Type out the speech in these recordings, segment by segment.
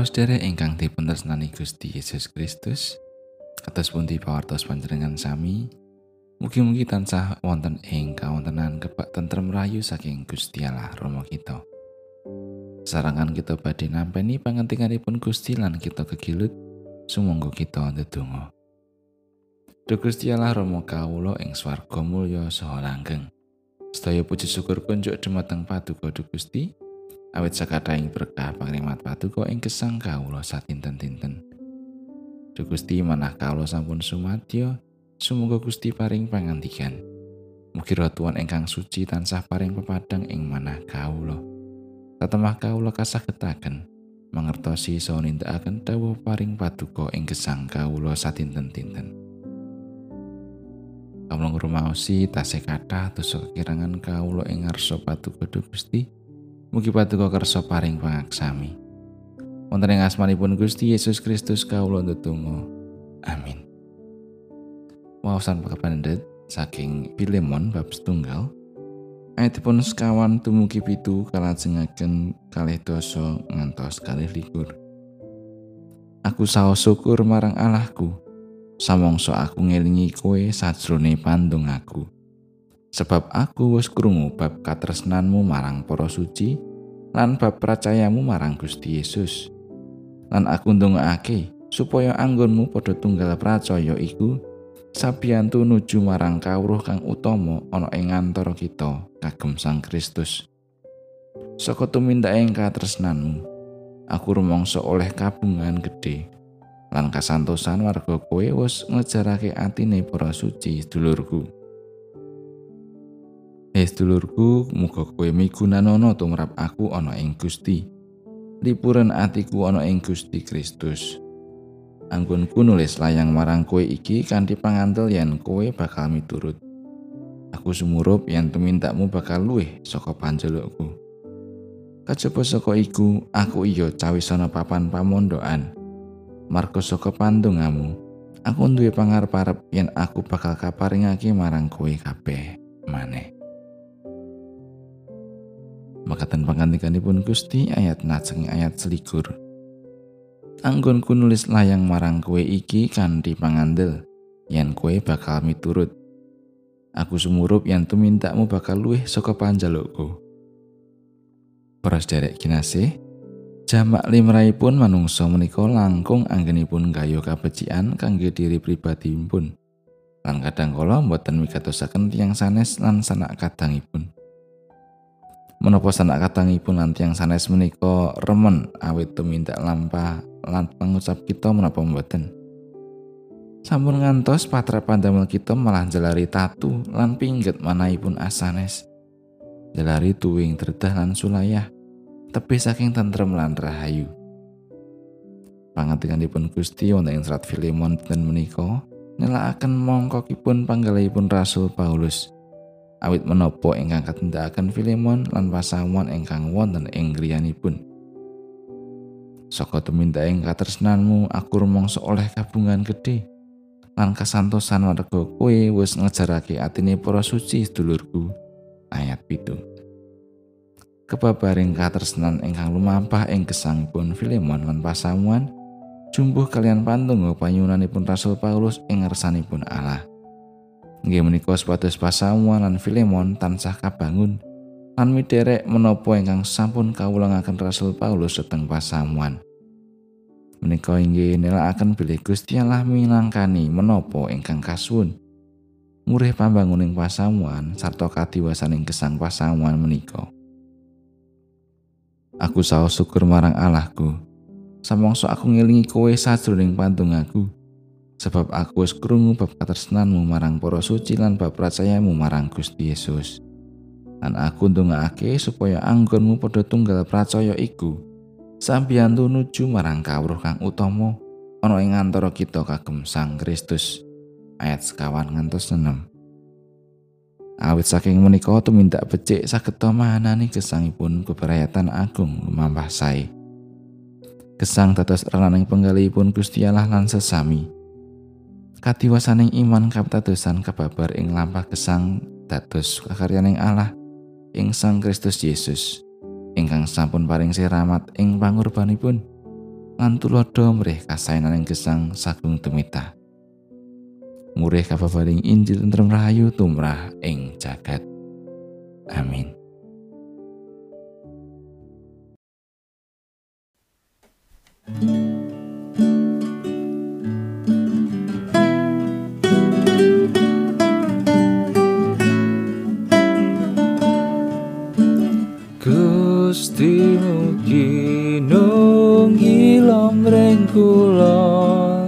Para sedherek ingkang dipuntresnani Gusti Yesus Kristus, kados pundi pawartos panjenengan sami, mugi-mugi tansah wonten ing kawontenan kebak tentrem rayu saking Gusti Allah Rama kita. Sarangan kita badhe nampeni pangentinganipun Gusti lan kita kegilut, sumangga kita ndedonga. Duh Gusti Allah Rama kawula ing swarga mulya saha langgeng. Sedaya puji syukur kunjuk dumateng Paduka Gusti, awit sakataing berkah pangrimat paduka ing gesang kawula satinten-tinten. Duh Gusti manah kawula sampun sumadyo, sumuga Gusti paring pangandikan. Mugi Tuhan ingkang suci tansah paring pepadang ing manah kawula. Tatemah kawula kasagetaken mangertosi saha nindakaken dawuh paring paduka ing gesang kawula satinten-tinten. Kawula ngrumaosi tasih kathah dosa kekirangan kawula ing ngarsa paduka Gusti. Mugi paduka kersa paring pangaksami. Wonten ing asmanipun Gusti Yesus Kristus kawula ndedonga. Amin. Wawasan pekapandet saking Filemon bab setunggal ayatipun sekawan tumugi pitu kalajengaken kalih dosa ngantos kalih likur. Aku saos syukur marang Allahku. Samangsa aku ngelingi kowe sajrone pandung aku. Sebab aku wis krungu bab katresnanmu marang para suci lan bab percayamu marang Gusti Yesus. Lan aku ndongaake supaya anggonmu padha tunggal percaya iku sabiyantu nuju marang kawruh kang utama ana ing antara kita kagem Sang Kristus. Saka tumindake katresnanmu aku rumangsa oleh kabungan gedhe lan kasantosan warga kowe wis ngejarake atine para suci dulurku Eh dulurku, muga kowe migunanono tumrap aku ana ing Gusti. Lipuran atiku ana ing Gusti Kristus. Anggonku nulis layang marang kowe iki kanthi pangantel yen kowe bakal miturut. Aku sumurup yen tumintakmu bakal luwih saka panjalukku. Kajaba saka iku, aku iya cawisana papan pamondokan. Marko saka pandungamu, aku duwe pangarep-arep yen aku bakal kaparingake marang kowe kabeh maneh. Makatan pangantikanipun Gusti ayat najeng ayat selikur. Anggonku nulis layang marang kue iki kanthi pangandel, yen kue bakal miturut. Aku sumurup yen tumintakmu bakal luwih saka panjalukku. Para sederek kinasih, jamak limrahipun manungsa menika langkung anggenipun gayo kabecikan kangge diri pribadipun. Lan kadang kala mboten migatosaken tiyang sanes lan sanak kadangipun. Menapa sanak katangipun lan tiyang sanes menika remen awit tumindak lampah lan pengucap kita menapa mboten? Sampun ngantos patra pandamel kita malah jalari tatu lan pingget manahipun asanes jalari tuwing dredah lan sulayah tepi saking tentrem lan rahayu. Pangantikanipun Gusti wonten ing serat Filemon dan menika nelakaken mongkokipun panggalihipun Rasul Paulus awit menopo ingkang katindakaken Filemon lan pasamuan ingkang wonten ing griyanipun. Saka tuminta ing katresnanmu aku rumangsa oleh kabungan gedhe lan kasantosan warga kowe wis ngejarake atine para suci sedulurku. Ayat pitu. Kebabaring katresnan ingkang lumampah ing gesangipun Filemon lan pasamuan jumbuh kalian pantunggo panyunanipun Rasul Paulus ing ngersanipun Allah. Nggih menika supados pasamuan lan Filemon tansah kabangun lan miderek menapa ingkang sampun kawulangaken Rasul Paulus seteng pasamuan. Menika inggih nelakaken bilih Gusti Allah minangkani menapa ingkang kasuwun. Murih pambanguning pasamuan sarta kadiwasaning gesang pasamuan menika. Aku saos syukur marang Allahku. Samangsa aku ngelingi kowe sajroning pantung aku. Sebab aku wis krungu bab katresnanmu marang para suci lan bab percayamu marang Gusti Yesus. Lan aku ndongaake supaya anggonmu padha tunggal percaya iku sambiyantu nuju marang kawruh kang utama ana ing antara kita kagem Sang Kristus. Ayat sekawan ngantos 6. Awit saking menika tumindak becik saged mahanani gesangipun keberayatan agung lumampah sae. Gesang dados renaning penggalipun Gusti Allah lan sesami. Kadiwasaning iman kapitadosan kebabar ing lampah gesang dados kakaryaning Allah ing Sang Kristus Yesus ingkang sampun paring siramat ing pangurbanipun lan tulodo mrih kasayananing gesang sagung temita. Murih kababaring Injil tentrem rahayu tumrah ing jagat. Amin. Gusti mugi nunggil omreng kula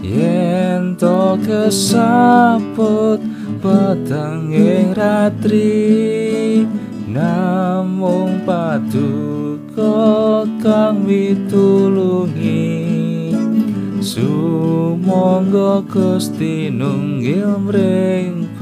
yen to kesaput peteng ing ratri. Namung paduka kang mitulungi sumangga Gusti nunggil mring